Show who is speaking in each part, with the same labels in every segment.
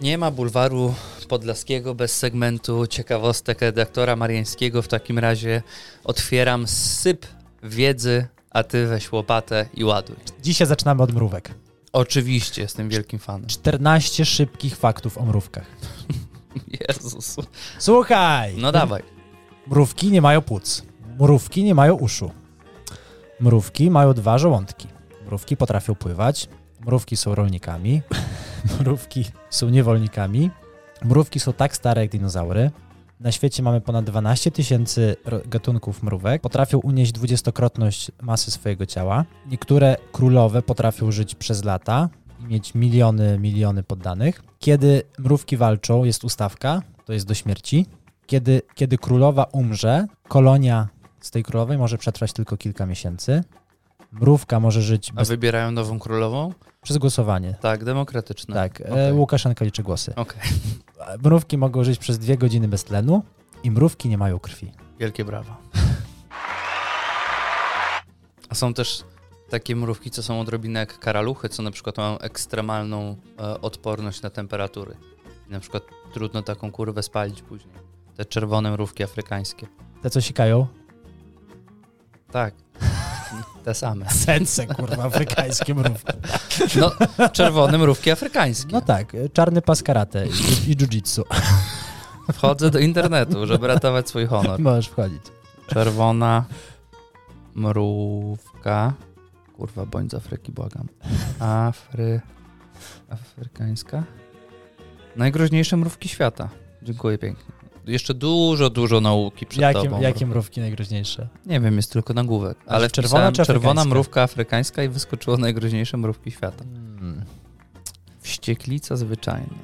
Speaker 1: Nie ma bulwaru podlaskiego bez segmentu ciekawostek redaktora Mariańskiego. W takim razie otwieram syp wiedzy, a ty weź łopatę i ładuj.
Speaker 2: Dzisiaj zaczynamy od mrówek.
Speaker 1: Oczywiście, jestem wielkim fanem.
Speaker 2: 14 szybkich faktów o mrówkach.
Speaker 1: Jezus.
Speaker 2: Słuchaj!
Speaker 1: No dawaj.
Speaker 2: Mrówki nie mają płuc. Mrówki nie mają uszu. Mrówki mają dwa żołądki. Mrówki potrafią pływać. Mrówki są rolnikami. Mrówki są niewolnikami. Mrówki są tak stare jak dinozaury. Na świecie mamy ponad 12 tysięcy gatunków mrówek. Potrafią unieść dwudziestokrotność masy swojego ciała. Niektóre królowe potrafią żyć przez lata i mieć miliony, miliony poddanych. Kiedy mrówki walczą, jest ustawka, to jest do śmierci. Kiedy, kiedy królowa umrze, kolonia z tej królowej może przetrwać tylko kilka miesięcy. Mrówka może żyć
Speaker 1: A
Speaker 2: bez,
Speaker 1: wybierają nową królową?
Speaker 2: przez głosowanie.
Speaker 1: Tak, demokratyczne.
Speaker 2: Tak, e, Łukaszenka liczy głosy.
Speaker 1: Okej,
Speaker 2: Mrówki mogą żyć przez dwie godziny bez tlenu i mrówki nie mają krwi.
Speaker 1: wielkie brawa. A są też takie mrówki, co są odrobinę jak karaluchy, co na przykład mają ekstremalną e, odporność na temperatury. I na przykład trudno taką kurwę spalić później. Te czerwone mrówki afrykańskie.
Speaker 2: Te, co sikają?
Speaker 1: Tak, te same.
Speaker 2: Sence, kurwa, afrykańskie mrówki.
Speaker 1: No, czerwone mrówki afrykańskie.
Speaker 2: No tak, czarny pas karate i, i jiu-jitsu.
Speaker 1: Wchodzę do internetu, żeby ratować swój honor.
Speaker 2: Możesz wchodzić.
Speaker 1: Czerwona mrówka. Kurwa, bądź z Afryki, błagam. Afry... Afrykańska? Najgroźniejsze mrówki świata. Dziękuję pięknie. Jeszcze dużo, dużo nauki przed
Speaker 2: Jakie,
Speaker 1: tobą.
Speaker 2: jakie mrówki najgroźniejsze?
Speaker 1: Nie wiem, jest tylko nagłówek. Ale
Speaker 2: czerwona
Speaker 1: czerwona, mrówka afrykańska i wyskoczyło najgroźniejsze mrówki świata.
Speaker 2: Hmm.
Speaker 1: Wścieklica zwyczajna.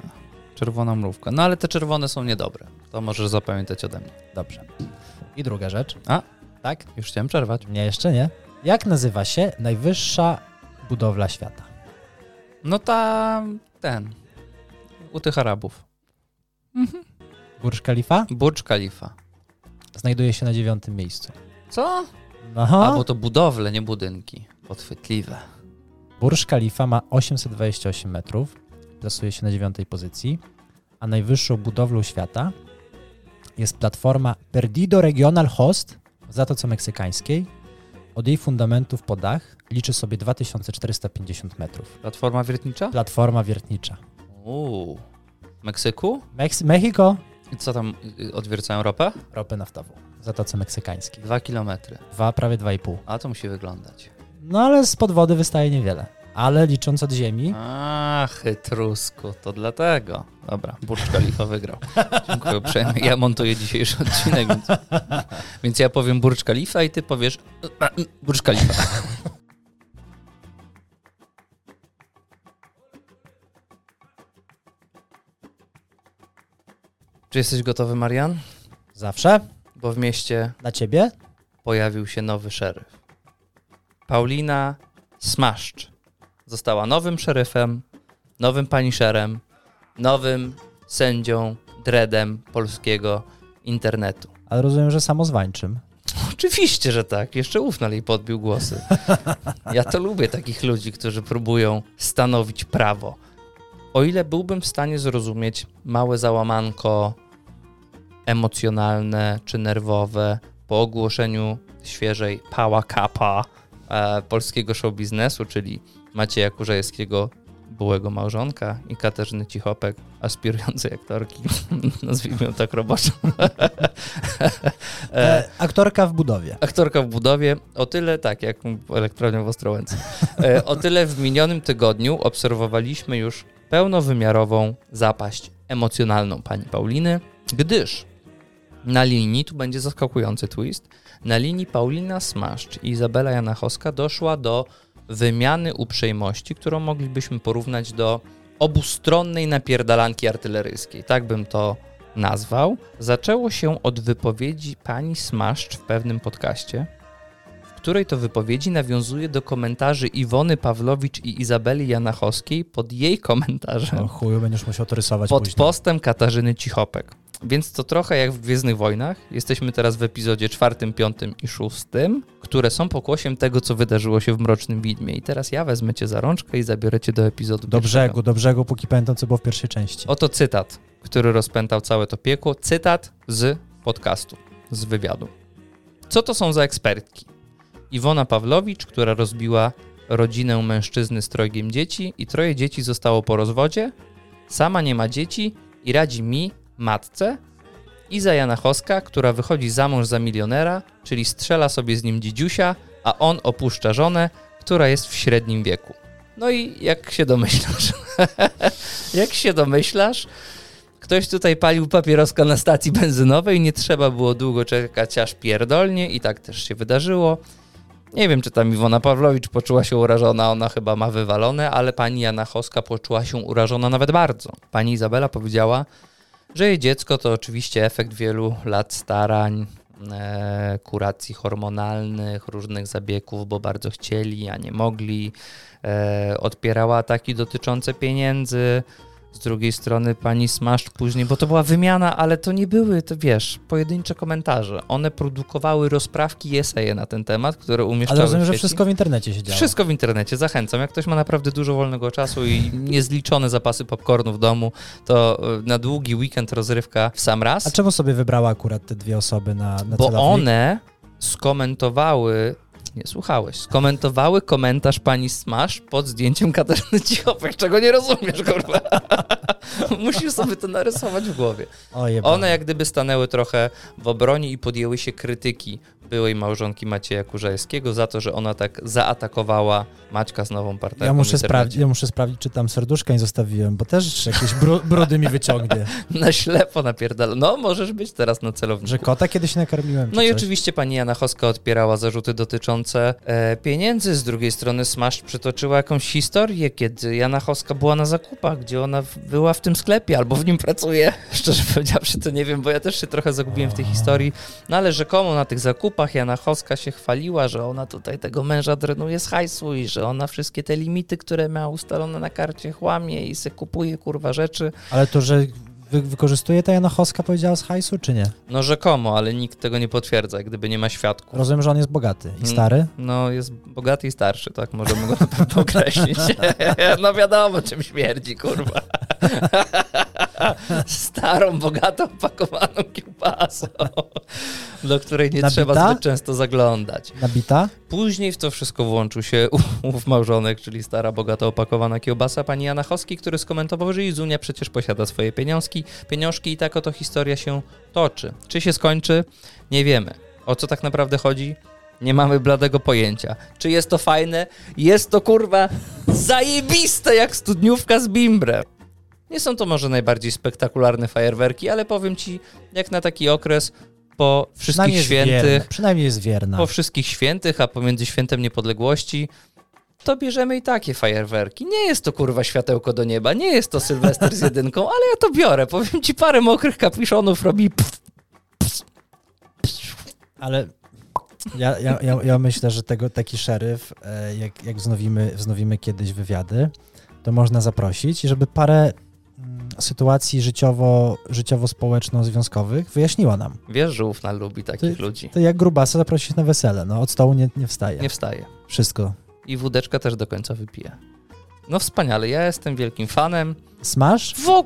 Speaker 1: Czerwona mrówka. No ale te czerwone są niedobre. To możesz zapamiętać ode mnie.
Speaker 2: Dobrze. I druga rzecz.
Speaker 1: A?
Speaker 2: Tak?
Speaker 1: Już chciałem przerwać.
Speaker 2: Nie, jeszcze nie. Jak nazywa się najwyższa budowla świata?
Speaker 1: No ta... ten... U tych Arabów.
Speaker 2: Burj Khalifa
Speaker 1: Burcz Khalifa.
Speaker 2: znajduje się na dziewiątym miejscu.
Speaker 1: Co?
Speaker 2: Aha.
Speaker 1: A, bo to budowle, nie budynki. Podchwytliwe.
Speaker 2: Burj Khalifa ma 828 metrów, plasuje się na dziewiątej pozycji, a najwyższą budowlą świata jest platforma Perdido Regional Host w Zatoce Meksykańskiej. Od jej fundamentów po dach liczy sobie 2450 metrów.
Speaker 1: Platforma wiertnicza?
Speaker 2: Platforma wiertnicza.
Speaker 1: Uuu. Meksyku?
Speaker 2: Meks- Mexico,
Speaker 1: co tam, y, odwiercają ropę?
Speaker 2: ropę naftową Zatoce Meksykańskiej.
Speaker 1: Dwa kilometry.
Speaker 2: Dwa, prawie 2,5.
Speaker 1: A to musi wyglądać.
Speaker 2: No ale spod wody wystaje niewiele. Ale licząc od ziemi,
Speaker 1: A, chytrusku, to dlatego. Dobra, Burcz Khalifa wygrał. Dziękuję uprzejmie. Ja montuję dzisiejszy odcinek, więc, więc ja powiem Burcz Khalifa i ty powiesz Burcz Khalifa. Czy jesteś gotowy, Marian?
Speaker 2: zawsze
Speaker 1: Bo w mieście
Speaker 2: dla ciebie
Speaker 1: pojawił się nowy szeryf. Paulina Smaszcz została nowym szeryfem, nowym paniszerem, nowym sędzią, dreadem polskiego internetu.
Speaker 2: ale rozumiem, że samozwańczym.
Speaker 1: Oczywiście, że tak. Jeszcze Ufnal jej podbił głosy. Ja to lubię takich ludzi, którzy próbują stanowić prawo. O ile byłbym w stanie zrozumieć małe załamanko emocjonalne czy nerwowe po ogłoszeniu świeżej pała kapa e, polskiego show biznesu, czyli Macieja Kurzajewskiego, byłego małżonka i Katarzyny Cichopek, aspirującej aktorki, nazwijmy ją tak roboczo. E,
Speaker 2: aktorka w budowie.
Speaker 1: Aktorka w budowie, o tyle tak, jak elektrownia w Ostrołęce. E, O tyle w minionym tygodniu obserwowaliśmy już pełnowymiarową zapaść emocjonalną pani Pauliny, gdyż na linii, tu będzie zaskakujący twist, na linii Paulina Smaszcz i Izabela Janachowska doszła do wymiany uprzejmości, którą moglibyśmy porównać do obustronnej napierdalanki artyleryjskiej. Tak bym to nazwał. Zaczęło się od wypowiedzi pani Smaszcz w pewnym podcaście, w której to wypowiedzi nawiązuje do komentarzy Iwony Pawlowicz i Izabeli Janachowskiej pod jej komentarzem
Speaker 2: O chuju, będziesz musiał to rysować
Speaker 1: pod
Speaker 2: później.
Speaker 1: postem Katarzyny Cichopek. Więc to trochę jak w Gwiezdnych Wojnach. Jesteśmy teraz w epizodzie czwartym, piątym i szóstym, które są pokłosiem tego, co wydarzyło się w Mrocznym Widmie. I teraz ja wezmę cię za rączkę i zabiorę cię do epizodu
Speaker 2: Do
Speaker 1: pierwszego.
Speaker 2: brzegu, do brzegu, póki pamiętam, co było w pierwszej części.
Speaker 1: Oto cytat, który rozpętał całe to piekło. Cytat z podcastu, z wywiadu. Co to są za ekspertki? Iwona Pawlowicz, która rozbiła rodzinę mężczyzny z trojgiem dzieci i troje dzieci zostało po rozwodzie. Sama nie ma dzieci i radzi mi, matce. Iza Janachowska, która wychodzi za mąż za milionera, czyli strzela sobie z nim dzidziusia, a on opuszcza żonę, która jest w średnim wieku. No i jak się domyślasz? jak się domyślasz? Ktoś tutaj palił papieroska na stacji benzynowej, nie trzeba było długo czekać aż pierdolnie i tak też się wydarzyło. Nie wiem, czy tam Iwona Pawlowicz poczuła się urażona, ona chyba ma wywalone, ale pani Jana Choska poczuła się urażona nawet bardzo. Pani Izabela powiedziała, że jej dziecko to oczywiście efekt wielu lat starań, e, kuracji hormonalnych, różnych zabiegów, bo bardzo chcieli, a nie mogli. E, odpierała ataki dotyczące pieniędzy. Z drugiej strony pani Smaszcz później, bo to była wymiana, ale to nie były, to wiesz, pojedyncze komentarze. One produkowały rozprawki i eseje na ten temat, które umieszczały
Speaker 2: Ale rozumiem, że wszystko w internecie się działo.
Speaker 1: Wszystko w internecie, zachęcam. Jak ktoś ma naprawdę dużo wolnego czasu i niezliczone zapasy popcornu w domu, to e, na długi weekend rozrywka w sam raz.
Speaker 2: A czemu sobie wybrała akurat te dwie osoby na, na
Speaker 1: bo
Speaker 2: celownik?
Speaker 1: one skomentowały, nie słuchałeś, skomentowały komentarz pani Smash pod zdjęciem Katarzyny Cichopek, czego nie rozumiesz, kurwa. Musisz sobie to narysować w głowie. One jak gdyby stanęły trochę w obronie i podjęły się krytyki byłej małżonki Macieja Kurzajewskiego za to, że ona tak zaatakowała Maćka z nową partnerką
Speaker 2: Ja muszę, sprawdzić, ja muszę sprawdzić, czy tam serduszka nie zostawiłem, bo też jakieś bru, brudy mi wyciągnie.
Speaker 1: Na ślepo napierdala. No, możesz być teraz na celowniku.
Speaker 2: Że kota kiedyś nakarmiłem.
Speaker 1: No i
Speaker 2: coś.
Speaker 1: oczywiście pani Jana Choska odpierała zarzuty dotyczące e, pieniędzy. Z drugiej strony Smash przytoczyła jakąś historię, kiedy Jana Choska była na zakupach, gdzie ona była w tym sklepie albo w nim pracuje. Szczerze powiedziawszy, to nie wiem, bo ja też się trochę zagubiłem w tej historii. No ale rzekomo na tych zakupach Jana Choska się chwaliła, że ona tutaj tego męża drenuje z hajsu i że ona wszystkie te limity, które miała ustalone na karcie, chłamie i se kupuje kurwa rzeczy.
Speaker 2: Ale to, że wy, wykorzystuje ta Jana Choska, powiedziała z hajsu, czy nie?
Speaker 1: No rzekomo, ale nikt tego nie potwierdza, gdyby nie ma świadków.
Speaker 2: Rozumiem, że on jest bogaty i
Speaker 1: Mm.
Speaker 2: stary.
Speaker 1: No, jest bogaty i starszy, tak możemy go na pewno określić. No wiadomo, czym śmierdzi, kurwa. Starą, bogato opakowaną kiełbasą, do której nie
Speaker 2: Nabita?
Speaker 1: trzeba zbyt często zaglądać.
Speaker 2: Nabita?
Speaker 1: Później w to wszystko włączył się ów małżonek, czyli stara, bogato opakowana kiełbasa pani Jana Choski, który skomentował, że Izunia przecież posiada swoje pieniążki, pieniążki i tak oto historia się toczy. Czy się skończy? Nie wiemy. O co tak naprawdę chodzi? Nie mamy bladego pojęcia. Czy jest to fajne? Jest to kurwa zajebiste jak studniówka z bimbrem. Nie są to może najbardziej spektakularne fajerwerki, ale powiem ci, jak na taki okres po wszystkich świętych,
Speaker 2: wierna. Przynajmniej jest wierna.
Speaker 1: po wszystkich świętych, a pomiędzy świętem niepodległości, to bierzemy i takie fajerwerki. Nie jest to kurwa światełko do nieba, nie jest to Sylwester z jedynką, ale ja to biorę. Powiem ci, parę mokrych kapiszonów robi pff,
Speaker 2: Ale ja, ja, ja, ja myślę, że tego, taki szeryf, e, jak, jak wznowimy, wznowimy kiedyś wywiady, to można zaprosić, żeby parę sytuacji życiowo, życiowo-społeczno-związkowych wyjaśniła nam.
Speaker 1: Wiesz, że ufna lubi takich
Speaker 2: Ty-
Speaker 1: ludzi.
Speaker 2: To jak grubasa zaprosić na wesele, no od stołu nie, nie wstaje.
Speaker 1: Nie wstaje.
Speaker 2: Wszystko.
Speaker 1: I wódeczka też do końca wypije. No wspaniale, ja jestem wielkim fanem.
Speaker 2: Smash?
Speaker 1: W,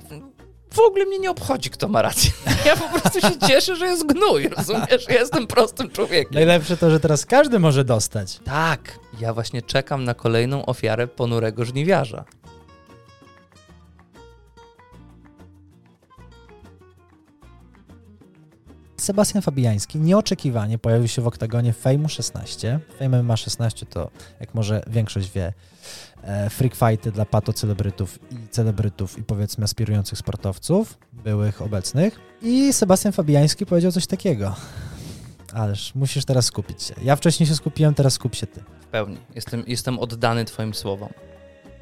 Speaker 1: w ogóle mnie nie obchodzi, kto ma rację. Ja po prostu się cieszę, że jest gnój, rozumiesz? Ja jestem prostym człowiekiem.
Speaker 2: Najlepsze to, że teraz każdy może dostać.
Speaker 1: Tak, ja właśnie czekam na kolejną ofiarę ponurego żniwiarza.
Speaker 2: Sebastian Fabiański nieoczekiwanie pojawił się w oktagonie Fejmu 16. Fame MMA 16 to, jak może większość wie, e, freak fighty dla pato celebrytów i celebrytów i powiedzmy aspirujących sportowców, byłych, obecnych. I Sebastian Fabiański powiedział coś takiego. Ależ musisz teraz skupić się. Ja wcześniej się skupiłem, teraz skup się ty.
Speaker 1: W pełni. Jestem, jestem oddany twoim słowom.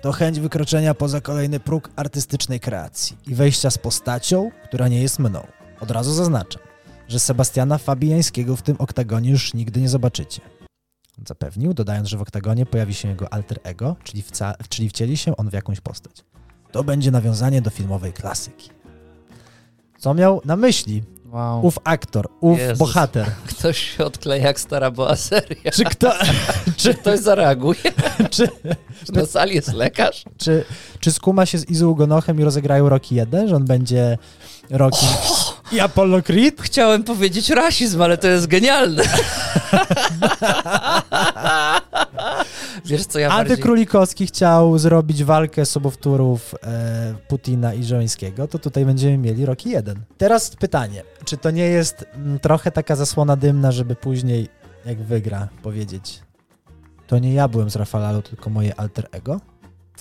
Speaker 2: To chęć wykroczenia poza kolejny próg artystycznej kreacji i wejścia z postacią, która nie jest mną. Od razu zaznaczam, że Sebastiana Fabiańskiego w tym oktagonie już nigdy nie zobaczycie. Zapewnił, dodając, że w oktagonie pojawi się jego alter ego, czyli, wca, czyli wcieli się on w jakąś postać. To będzie nawiązanie do filmowej klasyki. Co miał na myśli
Speaker 1: Wow.
Speaker 2: ów aktor, ów
Speaker 1: Jezus.
Speaker 2: bohater?
Speaker 1: Ktoś się odkleja jak stara była seria.
Speaker 2: Czy kto,
Speaker 1: Czy ktoś zareaguje?
Speaker 2: czy,
Speaker 1: Czy na sali jest lekarz?
Speaker 2: czy, czy skuma się z Izu Ugonochem i rozegrają Rocky 1, że on będzie Rocky i Apollo Creed?
Speaker 1: Chciałem powiedzieć rasizm, ale to jest genialne. Wiesz co, ja
Speaker 2: Anty
Speaker 1: bardziej...
Speaker 2: Królikowski chciał zrobić walkę sobowtórów e, Putina i Żońskiego, to tutaj będziemy mieli Rocky 1. Teraz pytanie, czy to nie jest mm, trochę taka zasłona dymna, żeby później, jak wygra, powiedzieć to nie ja byłem z Rafalalo, tylko moje alter ego?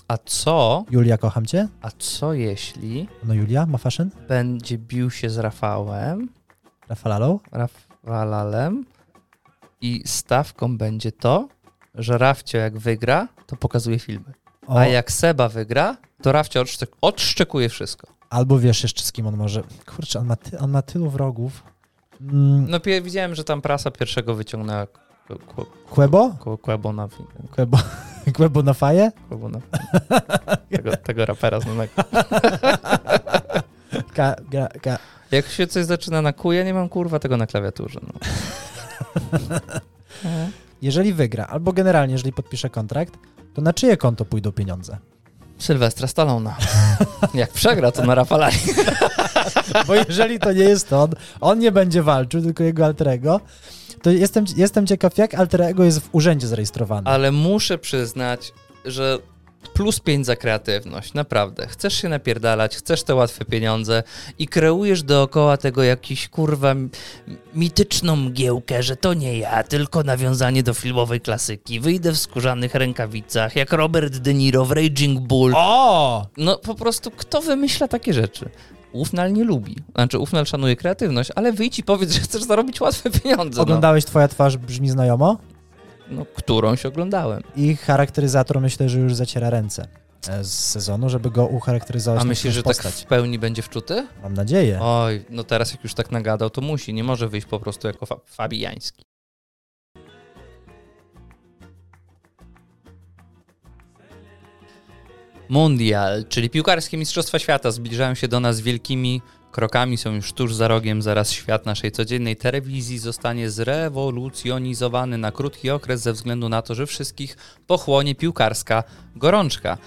Speaker 1: A co?
Speaker 2: Julia, kocham cię?
Speaker 1: A co jeśli
Speaker 2: No Julia, ma fashion?
Speaker 1: będzie bił się z Rafałem,
Speaker 2: Rafalalo?
Speaker 1: Rafalalem i stawką będzie to, że Rafcio jak wygra, to pokazuje filmy.
Speaker 2: O,
Speaker 1: A jak Seba wygra, to Rafcio odszczek- odszczekuje wszystko.
Speaker 2: Albo wiesz jeszcze z kim on może... Kurczę, on ma, ty, on ma tylu wrogów. Mm,
Speaker 1: No widziałem, że tam prasa pierwszego wyciągnęła Kł- Kł-
Speaker 2: Quebo?
Speaker 1: Kł- Kłebo na
Speaker 2: Quebo, Quebo na faję?
Speaker 1: Kłebo na tego, tego rapera znanego.
Speaker 2: Ka, gra, ka.
Speaker 1: Jak się coś zaczyna na Q, ja nie mam kurwa tego na klawiaturze. No.
Speaker 2: Jeżeli wygra, albo generalnie, jeżeli podpisze kontrakt, to na czyje konto pójdą pieniądze?
Speaker 1: Sylwestra Stallona. Jak przegra, to na Rafalali.
Speaker 2: Bo jeżeli to nie jest on, on nie będzie walczył, tylko jego alter ego, to jestem, jestem ciekaw, jak alter ego jest w urzędzie zarejestrowany.
Speaker 1: Ale muszę przyznać, że plus 5 za kreatywność, naprawdę. Chcesz się napierdalać, chcesz te łatwe pieniądze i kreujesz dookoła tego jakiś kurwa mityczną mgiełkę, że to nie ja, tylko nawiązanie do filmowej klasyki. Wyjdę w skórzanych rękawicach, jak Robert De Niro w Raging Bull.
Speaker 2: O!
Speaker 1: No po prostu kto wymyśla takie rzeczy? Ufnal nie lubi. Znaczy Ufnal szanuje kreatywność, ale wyjdź i powiedz, że chcesz zarobić łatwe pieniądze.
Speaker 2: Oglądałeś Twoja twarz brzmi znajomo?
Speaker 1: No, którą się oglądałem.
Speaker 2: I charakteryzator myślę, że już zaciera ręce e, z sezonu, żeby go ucharakteryzować
Speaker 1: A myślisz, że tak
Speaker 2: postać.
Speaker 1: w pełni będzie wczuty?
Speaker 2: Mam nadzieję.
Speaker 1: Oj, no teraz jak już tak nagadał, to musi. Nie może wyjść po prostu jako fa- fabijański. Mundial, czyli piłkarskie Mistrzostwa Świata, zbliżają się do nas wielkimi krokami, są już tuż za rogiem, zaraz świat naszej codziennej telewizji zostanie zrewolucjonizowany na krótki okres ze względu na to, że wszystkich pochłonie piłkarska gorączka.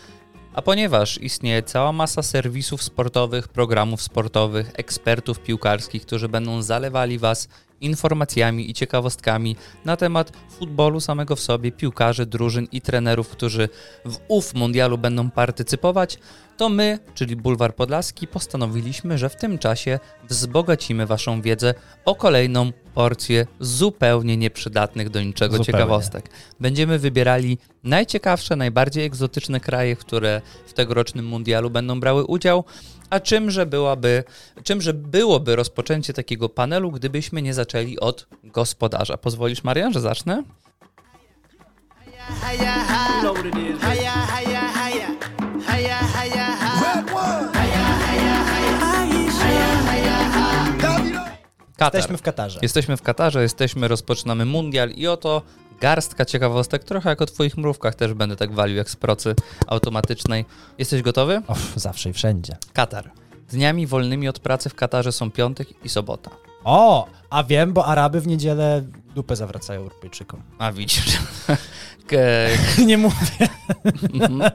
Speaker 1: A ponieważ istnieje cała masa serwisów sportowych, programów sportowych, ekspertów piłkarskich, którzy będą zalewali Was informacjami i ciekawostkami na temat futbolu samego w sobie, piłkarzy, drużyn i trenerów, którzy w ów mundialu będą partycypować, to my, czyli Bulwar Podlaski, postanowiliśmy, że w tym czasie wzbogacimy Waszą wiedzę o kolejną porcję zupełnie nieprzydatnych do niczego
Speaker 2: Zupełnie.
Speaker 1: ciekawostek. Będziemy wybierali najciekawsze, najbardziej egzotyczne kraje, które w tegorocznym mundialu będą brały udział. A czymże, byłaby, czymże byłoby rozpoczęcie takiego panelu, gdybyśmy nie zaczęli od gospodarza? Pozwolisz, Marian, że zacznę?
Speaker 3: You know
Speaker 1: Katar.
Speaker 2: Jesteśmy w Katarze.
Speaker 1: Jesteśmy w Katarze, jesteśmy, rozpoczynamy mundial i oto garstka ciekawostek, trochę jak o twoich mrówkach też będę tak walił jak z procy automatycznej. Jesteś gotowy?
Speaker 2: Of, zawsze i wszędzie.
Speaker 1: Katar. Dniami wolnymi od pracy w Katarze są piątek i sobota.
Speaker 2: O! A wiem, bo Araby w niedzielę dupę zawracają Europejczykom.
Speaker 1: A widzisz.
Speaker 2: Nie, mówię,
Speaker 1: mhm.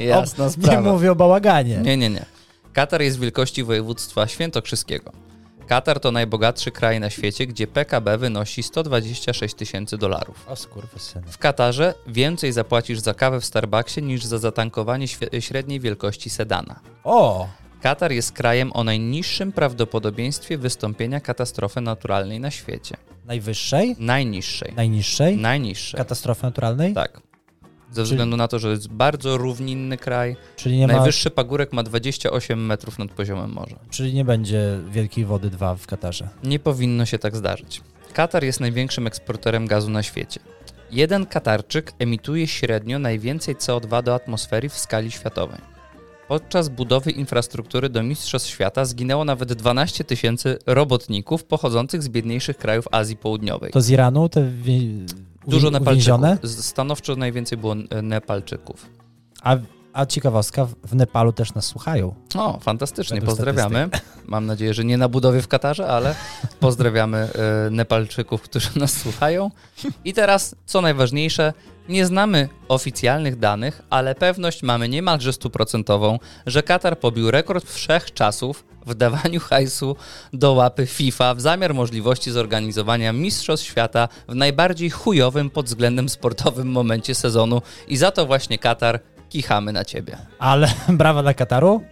Speaker 1: Jasna
Speaker 2: nie
Speaker 1: sprawa.
Speaker 2: mówię o bałaganie.
Speaker 1: Nie, nie, nie. Katar jest wielkości województwa świętokrzyskiego. Katar to najbogatszy kraj na świecie, gdzie PKB wynosi 126 tysięcy dolarów.
Speaker 2: O.
Speaker 1: W Katarze więcej zapłacisz za kawę w Starbucksie niż za zatankowanie średniej wielkości sedana.
Speaker 2: O!
Speaker 1: Katar jest krajem o najniższym prawdopodobieństwie wystąpienia katastrofy naturalnej na świecie.
Speaker 2: Najwyższej?
Speaker 1: Najniższej.
Speaker 2: Najniższej?
Speaker 1: Najniższej.
Speaker 2: Katastrofy naturalnej?
Speaker 1: Tak. Ze względu na to, że jest bardzo równinny kraj.
Speaker 2: Czyli nie, ma,
Speaker 1: Najwyższy pagórek ma 28 metrów nad poziomem morza.
Speaker 2: czyli nie będzie Wielkiej Wody 2 w Katarze.
Speaker 1: Nie powinno się tak zdarzyć. Katar jest największym eksporterem gazu na świecie. Jeden Katarczyk emituje średnio najwięcej CO2 do atmosfery w skali światowej. Podczas budowy infrastruktury do Mistrzostw Świata zginęło nawet 12 tysięcy robotników pochodzących z biedniejszych krajów Azji Południowej.
Speaker 2: To z Iranu te
Speaker 1: Dużo? Nepalczyków. Stanowczo najwięcej było e, Nepalczyków.
Speaker 2: A A ciekawostka, w- Nepalu też nas słuchają.
Speaker 1: O, fantastycznie,
Speaker 2: Według
Speaker 1: pozdrawiamy. Mam nadzieję, że nie na budowie w Katarze, ale pozdrawiamy e, Nepalczyków, którzy nas słuchają. I teraz, co najważniejsze, nie znamy oficjalnych danych, ale pewność mamy niemalże stuprocentową, że Katar pobił rekord wszechczasów w dawaniu hajsu do łapy FIFA w zamiar możliwości zorganizowania Mistrzostw Świata w najbardziej chujowym pod względem sportowym momencie sezonu i za to właśnie Katar kichamy na ciebie.
Speaker 2: Ale brawa dla Kataru.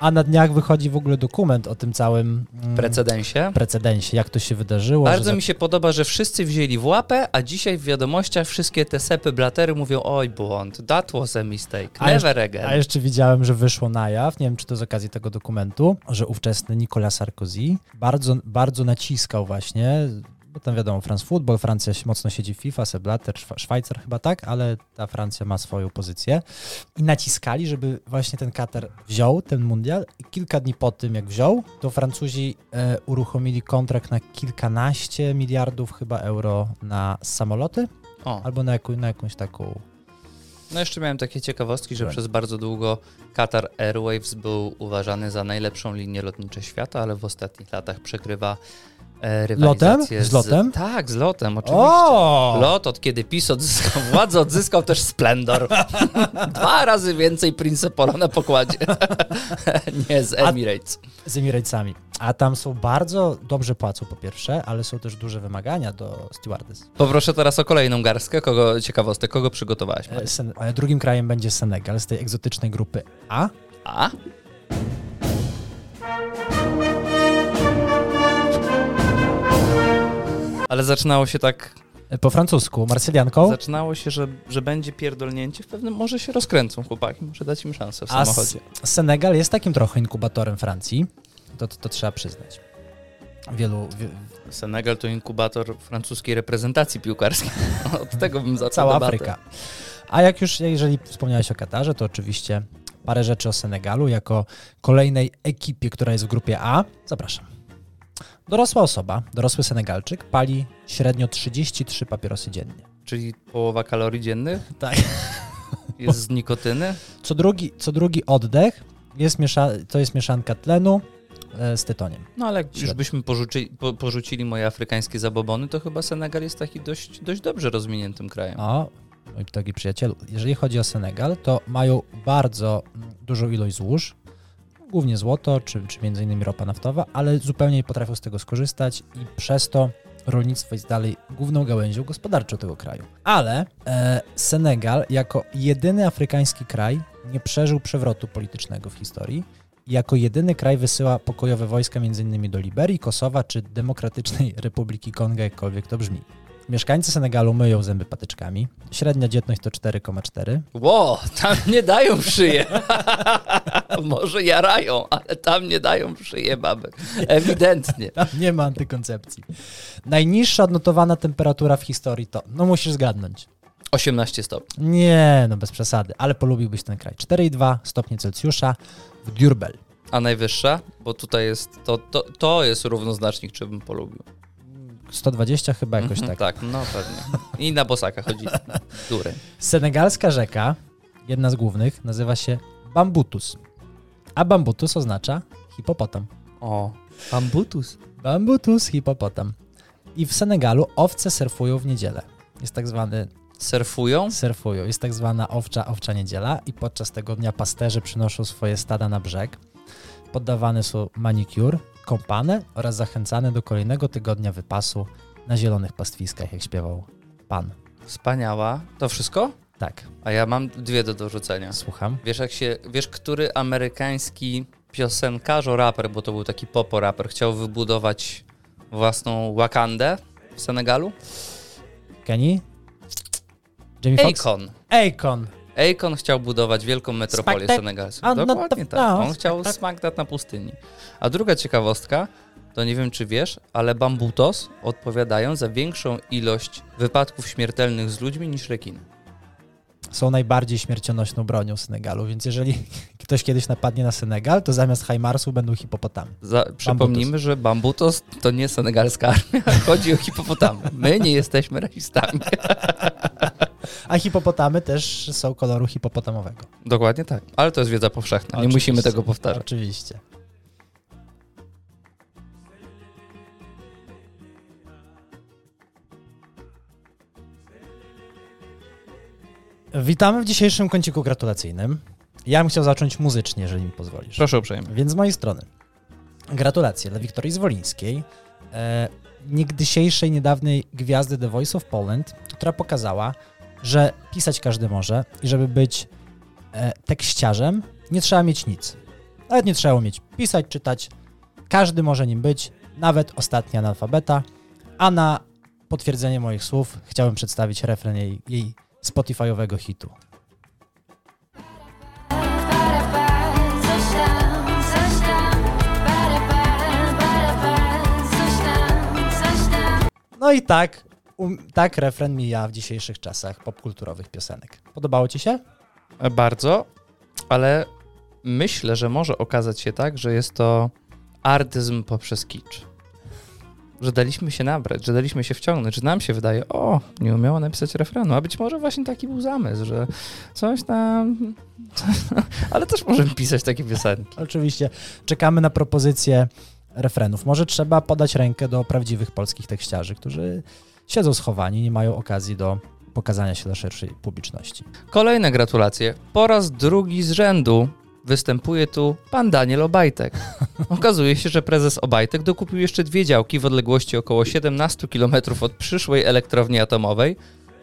Speaker 2: A na dniach wychodzi w ogóle dokument o tym całym mm,
Speaker 1: Precedensie.
Speaker 2: precedensie, jak to się wydarzyło.
Speaker 1: Bardzo
Speaker 2: że
Speaker 1: mi się podoba, że wszyscy wzięli w łapę, a dzisiaj w wiadomościach wszystkie te sepy blatery mówią oj błąd, that was a mistake,
Speaker 2: A
Speaker 1: never
Speaker 2: A
Speaker 1: again.
Speaker 2: jeszcze widziałem, że wyszło na jaw, nie wiem czy to z okazji tego dokumentu, że ówczesny Nicolas Sarkozy bardzo, bardzo naciskał właśnie, bo tam wiadomo, France Football, Francja mocno siedzi w FIFA, Szwa- Szwajcar chyba tak, ale ta Francja ma swoją pozycję. I naciskali, żeby właśnie ten Katar wziął ten mundial i kilka dni po tym jak wziął, to Francuzi e, uruchomili kontrakt na kilkanaście miliardów chyba euro na samoloty
Speaker 1: O,
Speaker 2: albo na, jaką, na jakąś taką
Speaker 1: no jeszcze miałem takie ciekawostki, że przez bardzo długo Qatar Airways był uważany za najlepszą linię lotniczą świata, ale w ostatnich latach przegrywa e, rywalizację
Speaker 2: Z lotem?
Speaker 1: Tak, z lotem, oczywiście.
Speaker 2: O!
Speaker 1: Lot, od kiedy PiS odzyskał władzę, odzyskał też splendor. Dwa razy więcej Prince Polo na pokładzie. Nie z
Speaker 2: A-
Speaker 1: Emirates.
Speaker 2: z Emiratesami. A tam są bardzo dobrze płacą po pierwsze, ale są też duże wymagania do stewardess.
Speaker 1: Poproszę teraz o kolejną garstkę. Kogo, ciekawostek, kogo przygotowałeś?
Speaker 2: E, Sen- drugim krajem będzie Senegal z tej egzotycznej grupy A.
Speaker 1: A? Ale zaczynało się tak,
Speaker 2: Po francusku, Marsylianką.
Speaker 1: zaczynało się, że, że będzie pierdolnięcie. W pewnym może się rozkręcą chłopaki, może dać im szansę w
Speaker 2: A
Speaker 1: samochodzie.
Speaker 2: Senegal jest takim trochę inkubatorem Francji. To, to, to trzeba przyznać. Wielu, wie,
Speaker 1: Senegal to inkubator francuskiej reprezentacji piłkarskiej. Od tego bym zaczął
Speaker 2: cała
Speaker 1: debatę.
Speaker 2: Afryka. A jak już, jeżeli wspomniałeś o Katarze, to oczywiście parę rzeczy o Senegalu jako kolejnej ekipie, która jest w grupie A. Zapraszam. Dorosła osoba, dorosły Senegalczyk pali średnio 33 papierosy dziennie.
Speaker 1: Czyli połowa kalorii dziennych
Speaker 2: Tak.
Speaker 1: jest z nikotyny.
Speaker 2: Co drugi, co drugi oddech jest miesza, to jest mieszanka tlenu e, z tytoniem.
Speaker 1: No ale jak już byśmy porzuci, po, porzucili moje afrykańskie zabobony, to chyba Senegal jest taki dość, dość dobrze rozwiniętym krajem.
Speaker 2: O, mój drogi przyjacielu, jeżeli chodzi o Senegal, to mają bardzo dużą ilość złóż, głównie złoto, czy, czy między innymi ropa naftowa, ale zupełnie nie potrafią z tego skorzystać i przez to rolnictwo jest dalej główną gałęzią gospodarczą tego kraju. Ale e, Senegal jako jedyny afrykański kraj nie przeżył przewrotu politycznego w historii. Jako jedyny kraj wysyła pokojowe wojska m.in. do Liberii, Kosowa czy Demokratycznej Republiki Konga, jakkolwiek to brzmi. Mieszkańcy Senegalu myją zęby patyczkami. Średnia dzietność to 4,4.
Speaker 1: Ło, tam nie dają w szyję. Może jarają, ale tam nie dają w szyję baby. Ewidentnie.
Speaker 2: Tam nie ma antykoncepcji. Najniższa odnotowana temperatura w historii to, no musisz zgadnąć.
Speaker 1: 18 stopni.
Speaker 2: Nie, no bez przesady, ale polubiłbyś ten kraj. 4,2 stopnie Celsjusza w Durbel.
Speaker 1: A najwyższa? Bo tutaj jest, to, to, to jest równoznacznik, czy bym polubił.
Speaker 2: 120 chyba jakoś
Speaker 1: Mhm,
Speaker 2: tak.
Speaker 1: Tak, no pewnie. I na bosaka chodzi. Dury.
Speaker 2: Senegalska rzeka, jedna z głównych, nazywa się Bambutus. A Bambutus oznacza hipopotam.
Speaker 1: O, bambutus.
Speaker 2: Bambutus, hipopotam. I w Senegalu owce surfują w niedzielę. Jest tak zwany
Speaker 1: Surfują?
Speaker 2: surfują. Jest tak zwana owcza, owcza niedziela i podczas tego dnia pasterze przynoszą swoje stada na brzeg. Poddawane są manicure, kąpane oraz zachęcane do kolejnego tygodnia wypasu na zielonych pastwiskach, jak śpiewał pan.
Speaker 1: Wspaniała. To wszystko?
Speaker 2: Tak,
Speaker 1: A ja mam dwie do dorzucenia.
Speaker 2: słucham.
Speaker 1: Wiesz, jak się, wiesz, który amerykański piosenkarz, raper, bo to był taki popo raper, chciał wybudować własną Wakandę w Senegalu?
Speaker 2: Kenny? Jamie Foxx?
Speaker 1: Akon.
Speaker 2: Akon.
Speaker 1: Akon chciał budować wielką metropolię senegalską.
Speaker 2: to-
Speaker 1: Dokładnie tak.
Speaker 2: no,
Speaker 1: On chciał
Speaker 2: tak.
Speaker 1: smack that na pustyni. A druga ciekawostka, to nie wiem czy wiesz, ale bambutos odpowiadają za większą ilość wypadków śmiertelnych z ludźmi niż rekiny.
Speaker 2: Są najbardziej śmiercionośną bronią Senegalu, więc jeżeli ktoś kiedyś napadnie na Senegal, to zamiast Hajmarsu będą hipopotamy.
Speaker 1: Za, przypomnijmy, że bambutos to nie senegalska armia, chodzi o hipopotamy. My nie jesteśmy rasistami.
Speaker 2: A hipopotamy też są koloru hipopotamowego.
Speaker 1: Dokładnie tak. Ale to jest wiedza powszechna. Nie
Speaker 2: Oczywiście.
Speaker 1: musimy tego powtarzać.
Speaker 2: Oczywiście. Witamy w dzisiejszym kąciku gratulacyjnym. Ja bym chciał zacząć muzycznie, jeżeli mi pozwolisz.
Speaker 1: Proszę uprzejmie.
Speaker 2: Więc z mojej strony gratulacje dla Wiktorii Zwolińskiej, e, niegdysiejszej, niedawnej gwiazdy The Voice of Poland, która pokazała, że pisać każdy może i żeby być e, tekściarzem, nie trzeba mieć nic. Nawet nie trzeba umieć pisać, czytać. Każdy może nim być, nawet ostatni analfabeta. A na potwierdzenie moich słów chciałbym przedstawić refren jej, jej Spotify'owego hitu. No i tak, tak refren mija w dzisiejszych czasach popkulturowych piosenek. Podobało ci się?
Speaker 1: E, Bardzo, ale myślę, że może okazać się tak, że jest to artyzm poprzez kicz. Że daliśmy się nabrać, że daliśmy się wciągnąć, że nam się wydaje, o, nie umiała napisać refrenu, a być może właśnie taki był zamysł, że coś tam... ale też możemy pisać takie piosenki.
Speaker 2: Oczywiście czekamy na propozycje refrenów. Może trzeba podać rękę do prawdziwych polskich tekściarzy, którzy siedzą schowani, nie mają okazji do pokazania się dla szerszej publiczności.
Speaker 1: Kolejne gratulacje. Po raz drugi z rzędu występuje tu pan Daniel Obajtek. Okazuje się, że prezes Obajtek dokupił jeszcze dwie działki w odległości około 17 km od przyszłej elektrowni atomowej,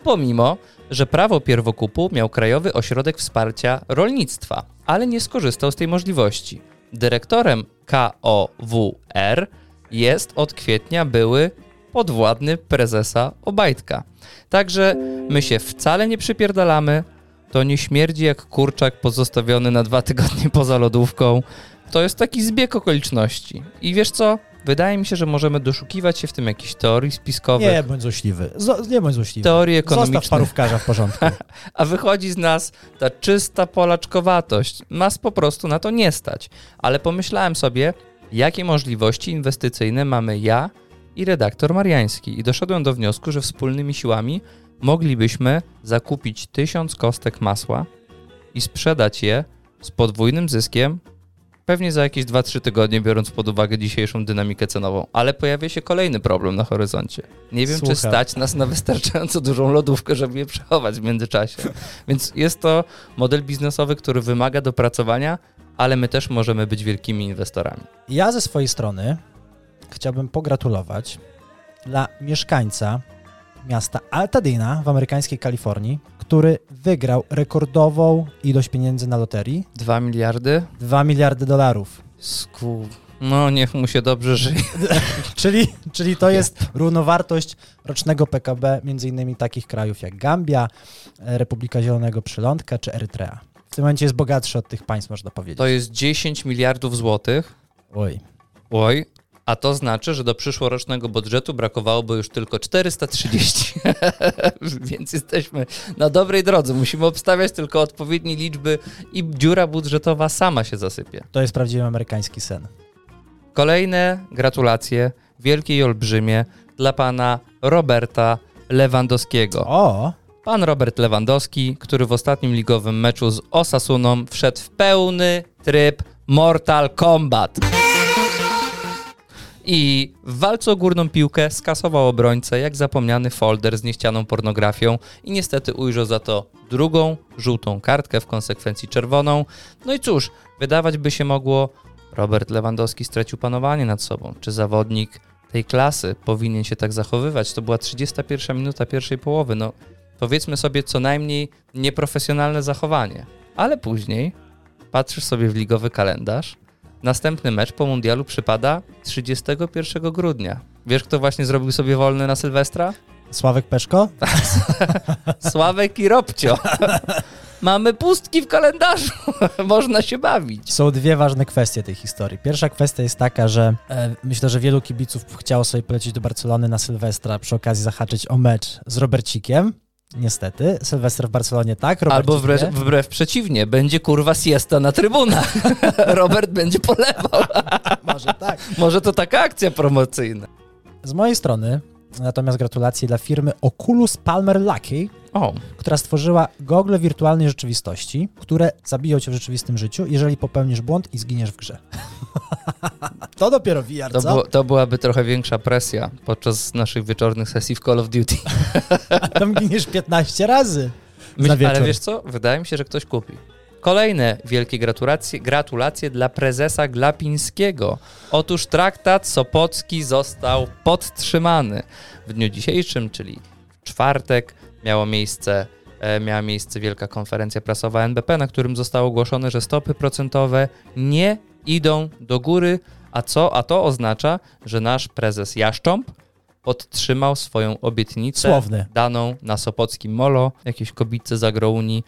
Speaker 1: pomimo, że prawo pierwokupu miał Krajowy Ośrodek Wsparcia Rolnictwa, ale nie skorzystał z tej możliwości. Dyrektorem KOWR jest od kwietnia były podwładny prezesa Obajtka. Także my się wcale nie przypierdalamy, to nie śmierdzi jak kurczak pozostawiony na dwa tygodnie poza lodówką. To jest taki zbieg okoliczności. I wiesz co? Wydaje mi się, że możemy doszukiwać się w tym jakichś teorii spiskowych,
Speaker 2: Nie bądź złośliwy. Zo- nie bądź złośliwy.
Speaker 1: teorii
Speaker 2: Zostaw
Speaker 1: ekonomicznych,
Speaker 2: parówkarza w porządku.
Speaker 1: a wychodzi z nas ta czysta polaczkowatość. Nas po prostu na to nie stać. Ale pomyślałem sobie, jakie możliwości inwestycyjne mamy ja i redaktor Mariański i doszedłem do wniosku, że wspólnymi siłami moglibyśmy zakupić tysiąc kostek masła i sprzedać je z podwójnym zyskiem, pewnie za jakieś 2-3 tygodnie, biorąc pod uwagę dzisiejszą dynamikę cenową. Ale pojawia się kolejny problem na horyzoncie. Nie wiem, czy
Speaker 2: Słucham.
Speaker 1: stać nas na wystarczająco dużą lodówkę, żeby je przechować w międzyczasie. Więc jest to model biznesowy, który wymaga dopracowania, ale my też możemy być wielkimi inwestorami.
Speaker 2: Ja ze swojej strony chciałbym pogratulować dla mieszkańca miasta Altadena w amerykańskiej Kalifornii, który wygrał rekordową ilość pieniędzy na loterii
Speaker 1: 2 miliardy?
Speaker 2: 2 miliardy dolarów.
Speaker 1: Sku... No, niech mu się dobrze żyje.
Speaker 2: Czyli, czyli to jest równowartość rocznego PKB między innymi takich krajów jak Gambia, Republika Zielonego Przylądka czy Erytrea. W tym momencie jest bogatszy od tych państw, można powiedzieć.
Speaker 1: To jest 10 miliardów złotych.
Speaker 2: Oj,
Speaker 1: Oj, a to znaczy, że do przyszłorocznego budżetu brakowałoby już tylko 430. Więc jesteśmy na dobrej drodze. Musimy obstawiać tylko odpowiednie liczby i dziura budżetowa sama się zasypie.
Speaker 2: to jest prawdziwy amerykański sen.
Speaker 1: Kolejne gratulacje, wielkie i olbrzymie, dla pana Roberta Lewandowskiego.
Speaker 2: O,
Speaker 1: Pan Robert Lewandowski, który w ostatnim ligowym meczu z Osasuną wszedł w pełny tryb Mortal Kombat. I w walce o górną piłkę skasował obrońcę jak zapomniany folder z niechcianą pornografią i niestety ujrzał za to drugą żółtą kartkę, w konsekwencji czerwoną. No i cóż, wydawać by się mogło, Robert Lewandowski stracił panowanie nad sobą. Czy zawodnik tej klasy powinien się tak zachowywać? To była 31 minuta pierwszej połowy. No, powiedzmy sobie co najmniej nieprofesjonalne zachowanie. Ale później patrzysz sobie w ligowy kalendarz. Następny mecz po mundialu przypada 31 grudnia. Wiesz, kto właśnie zrobił sobie wolny na Sylwestra?
Speaker 2: Sławek Peszko?
Speaker 1: Sławek i Robcio. Mamy pustki w kalendarzu. Można się bawić.
Speaker 2: Są dwie ważne kwestie tej historii. Pierwsza kwestia jest taka, że e, myślę, że wielu kibiców chciało sobie polecieć do Barcelony na Sylwestra, przy okazji zahaczyć o mecz z Robercikiem. Niestety, Sylwester w Barcelonie tak, Robercik
Speaker 1: Albo wbrew, wbrew przeciwnie, będzie kurwa siesta na trybunach. Robert będzie polewał.
Speaker 2: Może tak.
Speaker 1: Może to taka akcja promocyjna.
Speaker 2: Z mojej strony Natomiast gratulacje dla firmy Oculus Palmer Lucky,
Speaker 1: O,
Speaker 2: która stworzyła gogle wirtualnej rzeczywistości, które zabiją cię w rzeczywistym życiu, jeżeli popełnisz błąd i zginiesz w grze. to dopiero VR,
Speaker 1: to,
Speaker 2: co?
Speaker 1: było, to byłaby trochę większa presja podczas naszych wieczornych sesji w Call of Duty.
Speaker 2: Tam giniesz 15 razy.
Speaker 1: Myśl, ale wiesz co? Wydaje mi się, że ktoś kupi. Kolejne wielkie gratulacje, gratulacje dla prezesa Glapińskiego. Otóż traktat Sopocki został podtrzymany. W dniu dzisiejszym, czyli w czwartek, miało miejsce, e, miała miejsce wielka konferencja prasowa NBP, na którym zostało ogłoszone, że stopy procentowe nie idą do góry. A co? A to oznacza, że nasz prezes Jaszcząb podtrzymał swoją obietnicę
Speaker 2: Słowny.
Speaker 1: daną na Sopockim Molo, jakieś kobice z agrounii.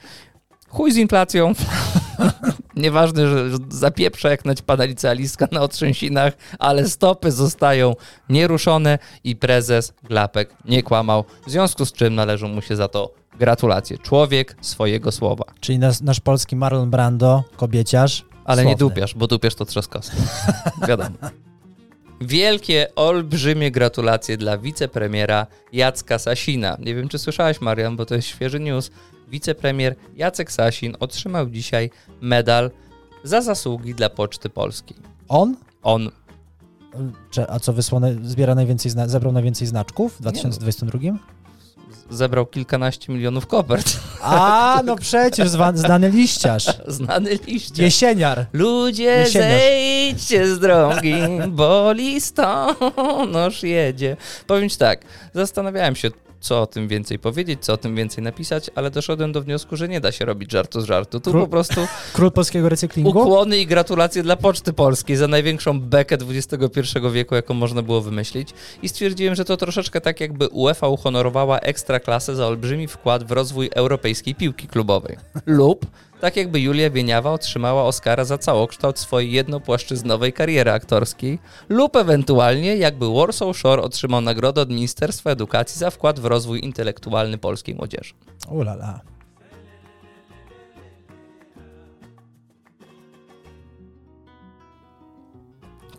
Speaker 1: Chuj z inflacją. Nieważne, że zapieprza jak naćpana licealistka na otrzęsinach, ale stopy zostają nieruszone i prezes Glapek nie kłamał, w związku z czym należą mu się za to gratulacje. Człowiek swojego słowa.
Speaker 2: Czyli nas, nasz polski Marlon Brando, kobieciarz.
Speaker 1: Ale nie
Speaker 2: słowny.
Speaker 1: dupiasz, bo dupiasz to trzaskowski. Wiadomo. Wielkie, olbrzymie gratulacje dla wicepremiera Jacka Sasina. Nie wiem, czy słyszałaś, Marian, bo to jest świeży news. Wicepremier Jacek Sasin otrzymał dzisiaj medal za zasługi dla Poczty Polskiej.
Speaker 2: On?
Speaker 1: On,
Speaker 2: a co wysłał, naj- zbiera najwięcej, zna, zebrał najwięcej znaczków w 2022?
Speaker 1: zebrał kilkanaście milionów kopert.
Speaker 2: A, no przecież znany liściarz.
Speaker 1: Znany liście.
Speaker 2: Jesieniar.
Speaker 1: Ludzie,
Speaker 2: Jesieniarz.
Speaker 1: zejdźcie z drogi, bo listonosz jedzie. Powiem ci tak, zastanawiałem się, co o tym więcej powiedzieć, co o tym więcej napisać, ale doszedłem do wniosku, że nie da się robić żartu z żartu. Tu
Speaker 2: Król-
Speaker 1: po prostu
Speaker 2: Król polskiego recyklingu.
Speaker 1: ukłony i gratulacje dla Poczty Polskiej za największą bekę XXI wieku, jaką można było wymyślić. I stwierdziłem, że to troszeczkę tak, jakby UEFA uhonorowała ekstraklasę za olbrzymi wkład w rozwój europejskiej piłki klubowej. Lub tak jakby Julia Wieniawa otrzymała Oscara za całokształt swojej jednopłaszczyznowej kariery aktorskiej, lub ewentualnie jakby Warsaw Shore otrzymał nagrodę od Ministerstwa Edukacji za wkład w rozwój intelektualny polskiej młodzieży.
Speaker 2: Ulala.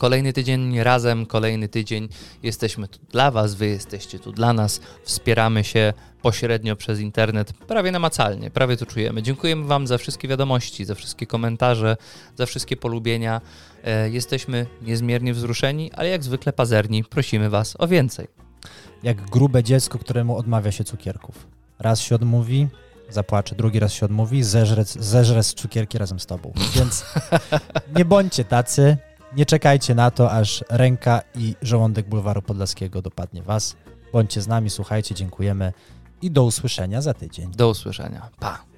Speaker 1: Kolejny tydzień razem, kolejny tydzień jesteśmy tu dla Was, Wy jesteście tu dla nas, wspieramy się pośrednio przez internet, prawie namacalnie, prawie to czujemy. Dziękujemy Wam za wszystkie wiadomości, za wszystkie komentarze, za wszystkie polubienia. E, jesteśmy niezmiernie wzruszeni, ale jak zwykle pazerni, prosimy Was o więcej.
Speaker 2: Jak grube dziecko, któremu odmawia się cukierków. Raz się odmówi, zapłacze, drugi raz się odmówi, zeżre, zeżre z cukierki razem z tobą. Więc nie bądźcie tacy, nie czekajcie na to, aż ręka i żołądek bulwaru podlaskiego dopadnie was. Bądźcie z nami, słuchajcie, dziękujemy i do usłyszenia za tydzień.
Speaker 1: Do usłyszenia. Pa!